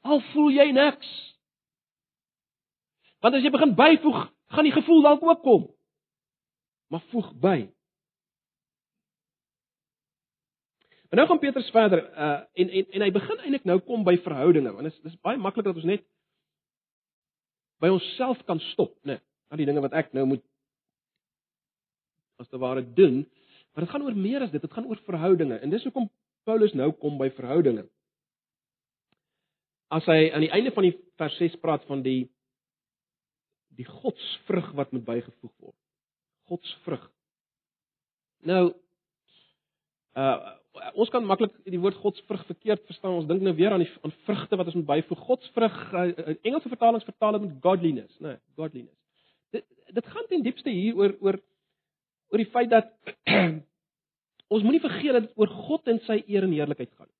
Al voel jy niks. Want as jy begin byvoeg, gaan die gevoel dalk ook kom. Maar voeg by. En nou gaan Petrus verder uh en en en hy begin eintlik nou kom by verhoudinge want dit is dis baie maklik dat ons net by onsself kan stop, né? Nee, al die dinge wat ek nou moet as te ware doen, maar dit gaan oor meer as dit, dit gaan oor verhoudinge. En dis hoekom Paulus nou kom by verhoudinge. As hy aan die einde van die vers 6 praat van die die godsvrug wat moet bygevoeg word. Godsvrug. Nou uh ons kan maklik die woord godsvrug verkeerd verstaan. Ons dink nou weer aan die aan vrugte wat ons moet byvoeg. Godsvrug, uh, Engelse vertalings vertaal dit met godliness, né? Nee, godliness. Dit dit gaan ten diepste hier oor oor oor die feit dat (clears throat) ons moenie vergeet dat dit oor God en sy eer en heerlikheid gaan.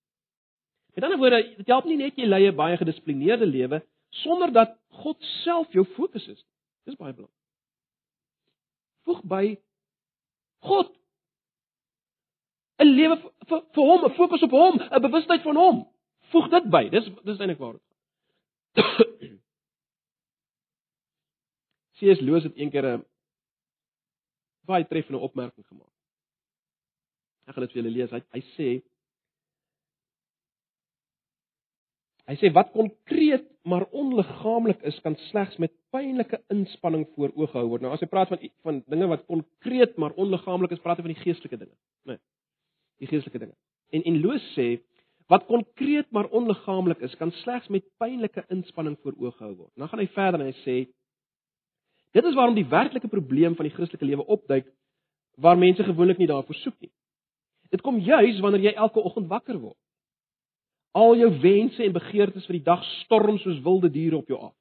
Met ander woorde, dit help nie net jy lei 'n baie gedissiplineerde lewe sonder dat God self jou fokus is. Dis baie belangrik. Voeg by God 'n lewe vir vir hom, 'n fokus op hom, 'n bewustheid van hom. Voeg dit by. Dis dis eintlik waar dit gaan. (coughs) C.S. Lewis het eendag 'n baie treffende opmerking gemaak. Ek gaan dit vir julle lees. Hy, hy sê Hy sê wat konkreet maar onliggaamlik is kan slegs met pynlike inspanning voor oë gehou word. Nou as hy praat van van dinge wat konkreet maar onliggaamlik is, praat hy van die geestelike dinge, né? Nee, die geestelike dinge. En en Loos sê wat konkreet maar onliggaamlik is, kan slegs met pynlike inspanning voor oë gehou word. Dan gaan hy verder en hy sê dit is waarom die werklike probleem van die Christelike lewe opduik waar mense gewoonlik nie daarvoor soek nie. Dit kom juis wanneer jy elke oggend wakker word. Al jou wense en begeertes vir die dag storm soos wilde diere op jou af.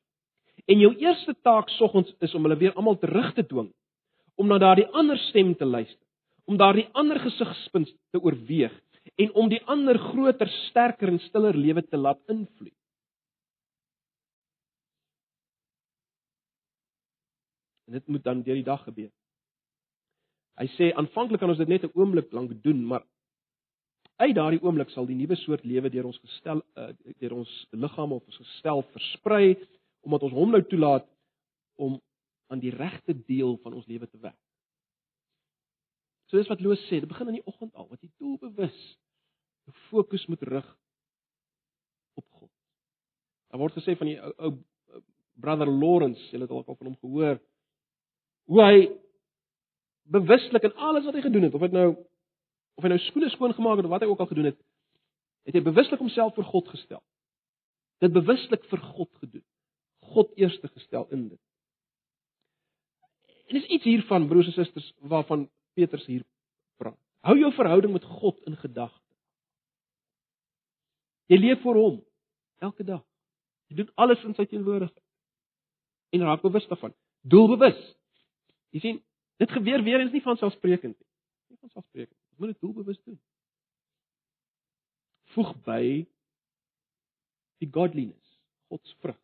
En jou eerste taak soggens is om hulle weer almal terug te dwing om na daardie ander stem te luister, om daardie ander gesigspunt te oorweeg en om die ander groter, sterker en stiller lewe te laat invloei. En dit moet dan deur die dag gebeur. Hy sê aanvanklik kan ons dit net 'n oomblik lank doen, maar uit daardie oomblik sal die nuwe soort lewe deur ons gestel uh, deur ons liggame of ons gestel versprei omdat ons hom nou toelaat om aan die regte deel van ons lewe te werk. So dis wat Loos sê, dit begin in die oggend al, wat jy doelbewus jou fokus moet rig op God. Daar word gesê van die ou ou brother Lawrence, jy het dalk al van hom gehoor, hoe hy bewuslik in alles wat hy gedoen het, of dit nou of hy nou skoene skoon gemaak het of wat hy ook al gedoen het, het hy bewuslik homself vir God gestel. Dit bewuslik vir God gedoen. God eerste gestel in dit. En dis iets hiervan broers en susters waarvan Petrus hier praat. Hou jou verhouding met God in gedagte. Jy leef vir hom elke dag. Jy doen alles in sy teenwoordigheid. En raak bewus daarvan. Doelbewus. Jy sien, dit gebeur weer eens nie van selfsprekend nie. Nie van selfsprekend. Jy moet dit doelbewus doen. Voeg by die godliness, God se vrug.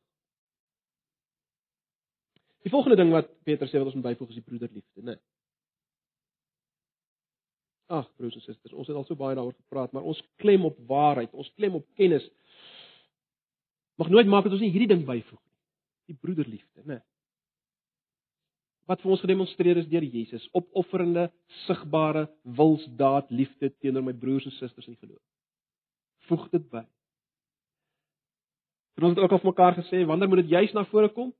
Die volgende ding wat Petrus sê wat ons moet byvoeg is die broederliefde, né? Ag, broers en susters, ons het al so baie daaroor gepraat, maar ons klem op waarheid, ons klem op kennis. Mag nooit maak dat ons nie hierdie ding byvoeg nie. Die broederliefde, né? Wat vir ons gedemonstreer is deur Jesus, opofferende, sigbare wilsdaad liefde teenoor my broers en susters in geloof. Voeg dit by. En ons het ook al vir mekaar gesê, wanneer moet dit juis na vore kom?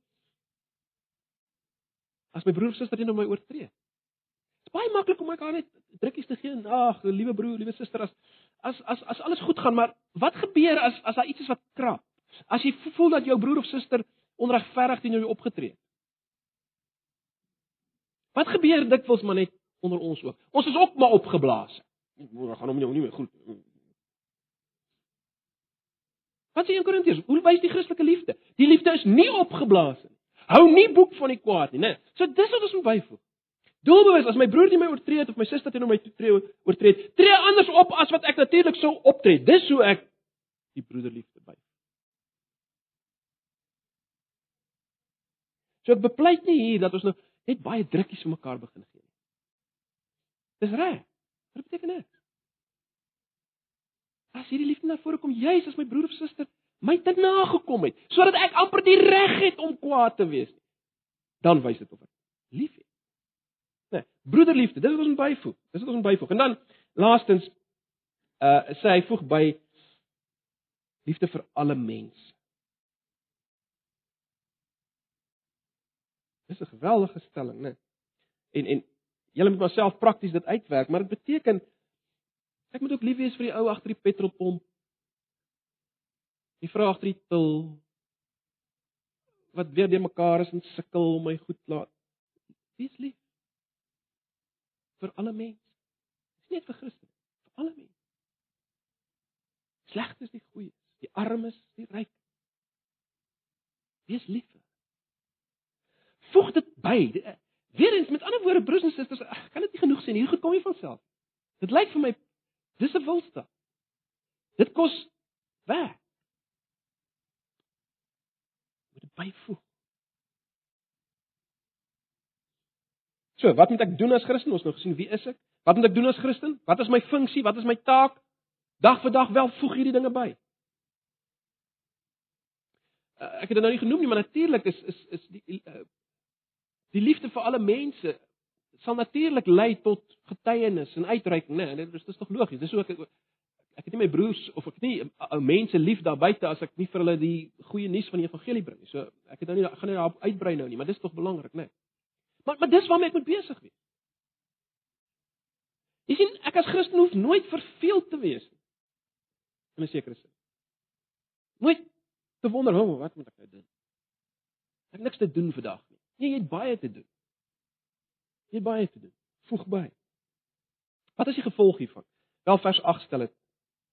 As my broer of suster teenoor my oortree. Dit is baie maklik om mekaar net drukkies te gee en ag, liewe broer, liewe suster, as as as as alles goed gaan, maar wat gebeur as as daar iets is wat krap? As jy voel dat jou broer of suster onregverdig teenoor jou opgetree het? Wat gebeur dikwels maar net onder ons ook? Ons is ook maar opgeblaas. Ons gaan hom nie meer goed. Wat sê in Korintiërs? Hoe wys die Christelike liefde? Die liefde is nie opgeblaas nie. Hou nie boek van die kwaad nie, né? So dis wat ons moet byvoeg. Doelbewus as my broer nie my oortree het of my suster teenoor my tree oortree, tree anders op as wat ek natuurlik sou optree. Dis hoe ek die broederliefde by. So ek bepleit nie hier dat ons nou net baie drukkies vir mekaar begin gee. Dis reg. Wat beteken dit? As hierdie liefde na vore kom, juis as my broer of suster my te nagekom het, sodat ek amper die reg het om kwaad te wees, dan wys dit of ek lief het. Nee, broederliefde, dit is wat ons byvoeg. Dis wat ons byvoeg. En dan laastens uh sê hy voeg by liefde vir alle mense. Dis 'n geweldige stelling, né? En en jy moet maar self prakties dit uitwerk, maar dit beteken ek moet ook lief wees vir die ou agter die petrolpomp. Die vrou agter die til wat weer de mekaar is en sukkel om my goed laat. Wees lief vir alle mense. Dis nie vir Christus, vir alle mense. Slegtes die goeies, die armes, die ryk. Wees lief. Voeg dit by. Weerens met ander woorde broers en susters, kan dit nie genoeg sê nie. Hier gekom jy van self. Dit lyk vir my dis 'n wilsta. Dit kos werk. Moet dit byvoeg. So, wat moet ek doen as Christen? Ons nou gesien wie is ek? Wat moet ek doen as Christen? Wat is my funksie? Wat is my taak? Dag vir dag wel voeg hierdie dinge by. Uh, ek het dit nou nie genoem nie, maar natuurlik is is is die uh, die liefde vir alle mense sal natuurlik lei tot getuienis en uitreiking, né? Nee, dit is tog logies. Dis ook ek, het nie my broers of ek nie ou mense lief daar buite as ek nie vir hulle die goeie nuus van die evangelie bring nie. So ek het nou nie gaan nie daarop uitbrei nou nie, maar dis tog belangrik, né? Nee. Maar maar dis waarmee ek moet besig wees. Jy sien, ek as Christen hoef nooit verveeld te wees nie. In 'n sekere sin. Nooit te wonder, "Hoe, wat moet ek nou doen?" Ek het niks te doen vandag. Nee, jy het baie te doen. Jy het baie te doen. Voeg by. Wat is die gevolg hiervan? Wel vers 8 stel dit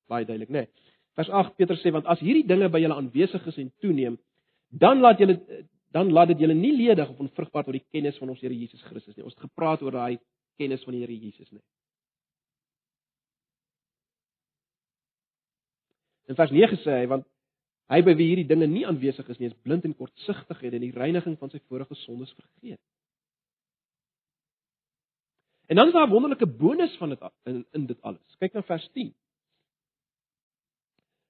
baie duidelik, né? Nee. Vers 8 Petrus sê want as hierdie dinge by julle aanwesig is en toeneem, dan laat julle dan laat dit julle nie ledig of onvrugbaar tot die kennis van ons Here Jesus Christus nie. Ons het gepraat oor daai kennis van die Here Jesus, né? In vers 9 sê hy want hy by wie hierdie dinge nie aanwesig is nie, is blind en kortsigtig en die reiniging van sy vorige sondes vergeet. En dan is daar 'n wonderlike bonus van dit in, in dit alles. Kyk na vers 10.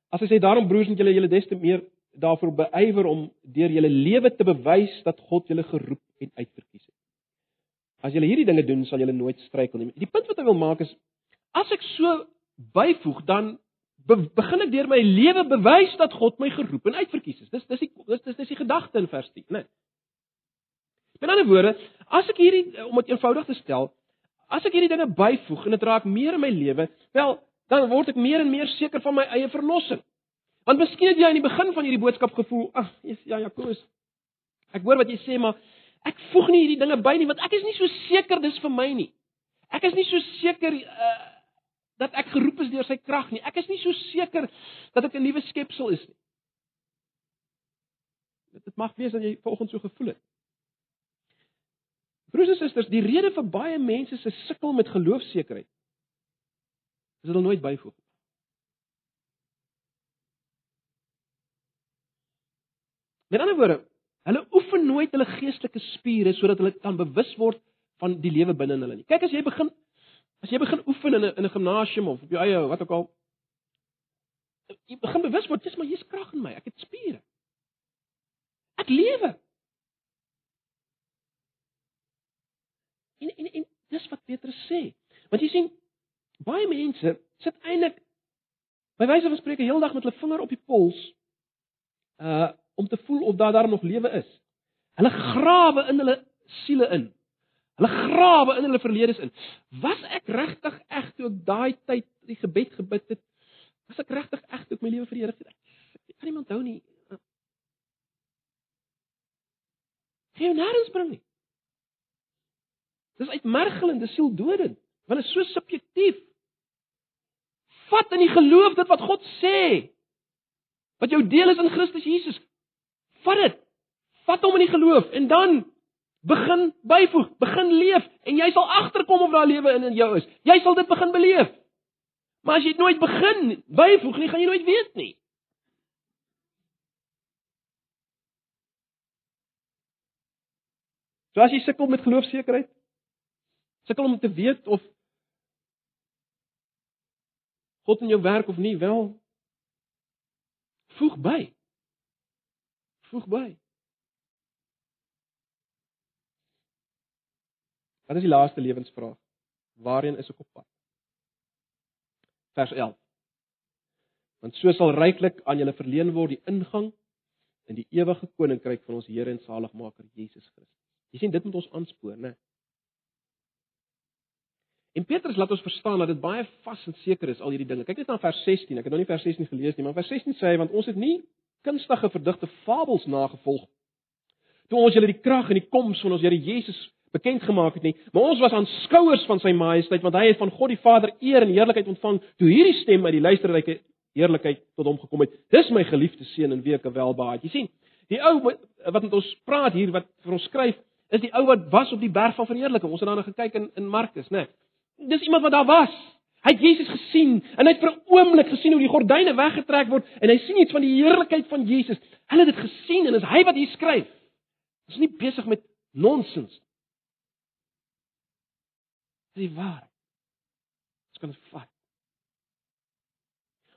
As hy sê daarom broers moet julle julle des te meer daarvoor beywer om deur julle lewe te bewys dat God julle geroep en uitverkies het. As julle hierdie dinge doen, sal julle nooit struikel nie. Die punt wat hy wil maak is as ek so byvoeg, dan be begin ek deur my lewe bewys dat God my geroep en uitverkies het. Dis dis die dis dis, dis die gedagte in vers 10, né? Met ander woorde, as ek hierdie om dit eenvoudig te stel, as ek hierdie dinge byvoeg en dit raak meer in my lewe, wel, dan word ek meer en meer seker van my eie verlossing. Want miskien het jy aan die begin van hierdie boodskap gevoel, ag, ja, Jakobus. Ek hoor wat jy sê, maar ek voeg nie hierdie dinge by nie want ek is nie so seker dis vir my nie. Ek is nie so seker uh dat ek geroep is deur sy krag nie. Ek is nie so seker dat ek 'n nuwe skepsel is nie. Dit mag wees dat jy vanoggend so gevoel het. Broers en susters, die rede vir baie mense se sukkel met geloofsekerheid is hulle nooit byvoeg. Met ander woorde, hulle oefen nooit hulle geestelike spiere sodat hulle kan bewus word van die lewe binne in hulle nie. Kyk as jy begin as jy begin oefen in 'n in 'n gimnasium of op jou eie wat ook al jy begin bewus word, dis maar hier's krag in my. Ek het spiere. Ek lewe. En en en dis wat Petrus sê. Want jy sien baie mense sit eintlik by wyse van spreke heeldag met hulle vinger op die pols uh om te voel of daar daar nog lewe is. Hulle grawe in hulle siele in. Hulle grawe in hulle verledes in. Was ek regtig eg toe ek daai tyd die gebed gebid het? Was ek regtig eg toe ek my lewe vir die Here gegee het? Ek kan nie onthou nie. Geen nêrens bring nie. Dis uitmergelend, dis sieldodend, want dit is so subjektief. Vat in die geloof dit wat God sê. Wat jou deel is in Christus Jesus. Vat dit. Vat hom in die geloof en dan begin byvoeg, begin leef en jy sal agterkom of daar lewe in in jou is. Jy sal dit begin beleef. Maar as jy nooit begin byvoeg nie, gaan jy nooit weet nie. So as jy sukkel met geloofsekerheid, sukkel om te weet of God in jou werk of nie, wel voeg by voeg by. Wat is die laaste lewensvraag? Waarheen is ek op pad? Vers 11. Want so sal ryklik aan julle verleen word die ingang in die ewige koninkryk van ons Here en Saligmaker Jesus Christus. Jy sien dit moet ons aanspoor, né? En Petrus laat ons verstaan dat dit baie vas en seker is al hierdie dinge. Kyk net na vers 16. Ek het nog nie vers 16 gelees nie, maar vers 16 sê hy want ons het nie kunstige verdigte fabels nagevolg toe ons julle die krag en die koms van ons Here Jesus bekend gemaak het nie, maar ons was aanskouers van sy majesteit want hy het van God die Vader eer en heerlikheid ontvang toe hierdie stem uit die luisterryke heerlikheid tot hom gekom het. Dis my geliefde seun en wie ek welbehaag. Jy sien, die ou wat met ons praat hier wat vir ons skryf, is die ou wat was op die berg van verheerliking. Ons het daarna gekyk in in Markus, né? Nee. Dis iemand wat daar was. Hy het Jesus gesien en hy het vir 'n oomblik gesien hoe die gordyne weggetrek word en hy sien iets van die heerlikheid van Jesus. Hulle het dit gesien en is hy wat hier skryf. Ons is nie besig met nonsens. Dis waar. Ons kan dit vat.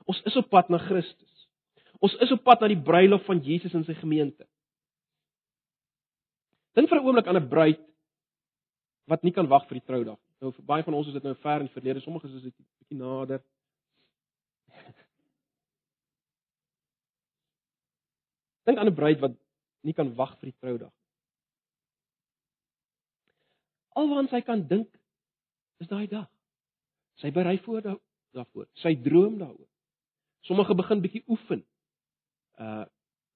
Ons is op pad na Christus. Ons is op pad na die bruilof van Jesus in sy gemeente. Dink vir 'n oomblik aan 'n bruid wat nie kan wag vir die troudag. Nou vir baie van ons is dit nou ver in die verlede, sommige is dit bietjie nader. (laughs) Dink aan 'n bruid wat nie kan wag vir die troudag. Alwaar sy kan dink is daai dag. Sy berei voor daarvoor. Sy droom daaroor. Sommige begin bietjie oefen. Uh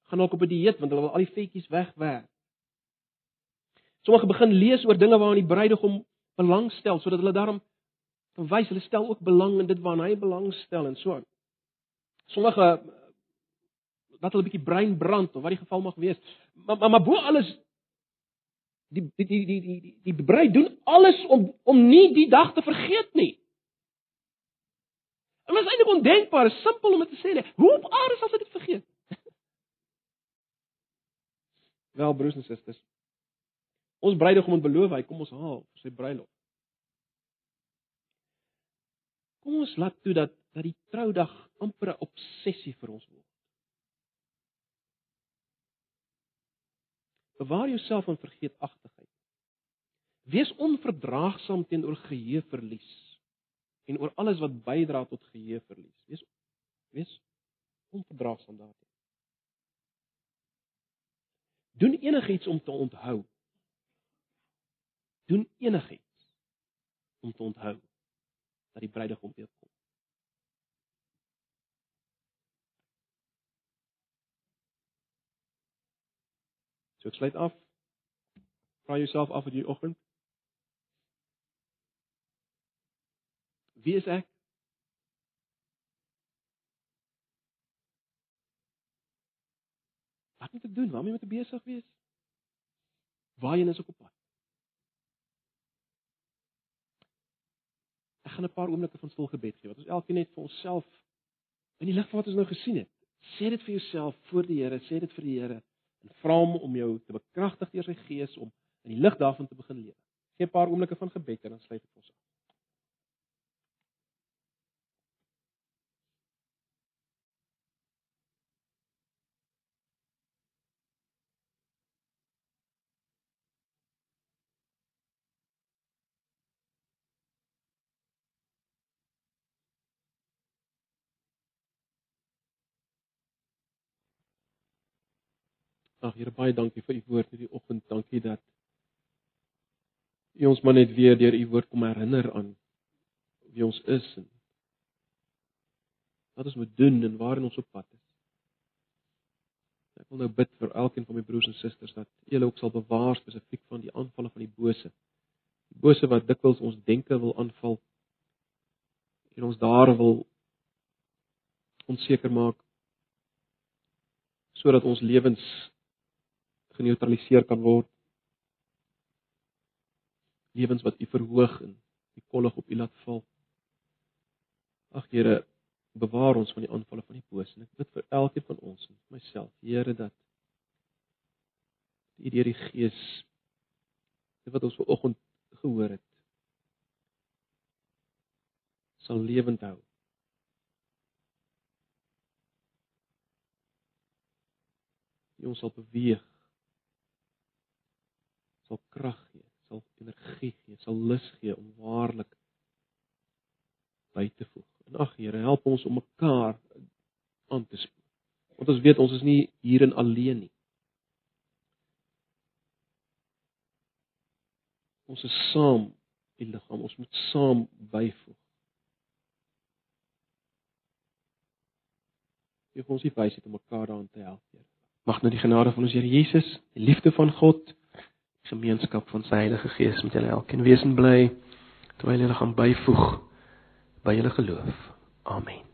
gaan ook op 'n dieet want hulle wil al die vetjies wegwerk. Sommige begin lees oor dinge waaraan die bruidegom belangstel sodat hulle daarom verwys hulle stel ook belang in dit waarna hy belangstel en so. Sommige dat hulle 'n bietjie brein brand of wat die geval mag wees. Maar maar, maar bo alles die die die die die die, die bruid doen alles om om nie die dag te vergeet nie. En dit is eintlik ondenkbaar, simpel om dit te sê. Nee. Hoe op aarde sal dit vergeet? (laughs) Wel broers en susters. Ons bruidegom het beloof hy kom ons haal vir sy bruilof. Kom ons laat toe dat dat die troudag amper 'n obsessie vir ons word. Bewaar jouself van vergeetachtigheid. Wees onverdraagsaam teenoor geheue verlies en oor alles wat bydra tot geheue verlies. Wees wees onverdraagsaam daarteenoor. Doen enigiets om te onthou. Doen enigiets om te onthou dat die bruidegom weer kom. So ek sluit af. Vra jouself af in die oggend. Wie is ek? Wat moet ek doen? Waarmee moet ek besig wees? Waarheen is ek op pad? Ek gaan 'n paar oomblikke van stil gebed gee wat ons elkeen net vir onsself in die lig van wat ons nou gesien het. Sê dit vir jouself voor die Here, sê dit vir die Here en vra hom om jou te bekragtig deur sy gees om in die lig daarvan te begin lewe. Gee 'n paar oomblikke van gebed en dan sluit ek ons af. Ag Here, baie dankie vir u woord hierdie oggend. Dankie dat u ons maar net weer deur u woord kom herinner aan wie ons is en wat ons moet doen en waarheen ons op pad is. Ek wil nou bid vir elkeen van my broers en susters dat hulle ook sal bewaar spesifiek van die aanvalle van die bose. Die bose wat dikwels ons denke wil aanval en ons daar wil onseker maak sodat ons lewens geneutraliseer kan word. Lewens wat U verhoog en die kollig op U laat val. Ag Here, bewaar ons van die aanvalle van die bose. En ek bid vir elkeen van ons en myself, Here, dat U deur die Gees dit wat ons vanoggend gehoor het sal lewend hou. Jy ons sal beweeg sal krag gee, sal energie gee, sal lus gee om waarlik by te voeg. En ag Here, help ons om mekaar aan te spoor. Want ons weet ons is nie hierin alleen nie. Ons is saam die liggaam. Ons moet saam byvoeg. Gee ons die wysheid om mekaar daarin te help, Here. Mag nou die genade van ons Here Jesus, die liefde van God, gemeenskap van sy Heilige Gees met julle elkeen wees en bly terwyl julle gaan byvoeg by julle geloof. Amen.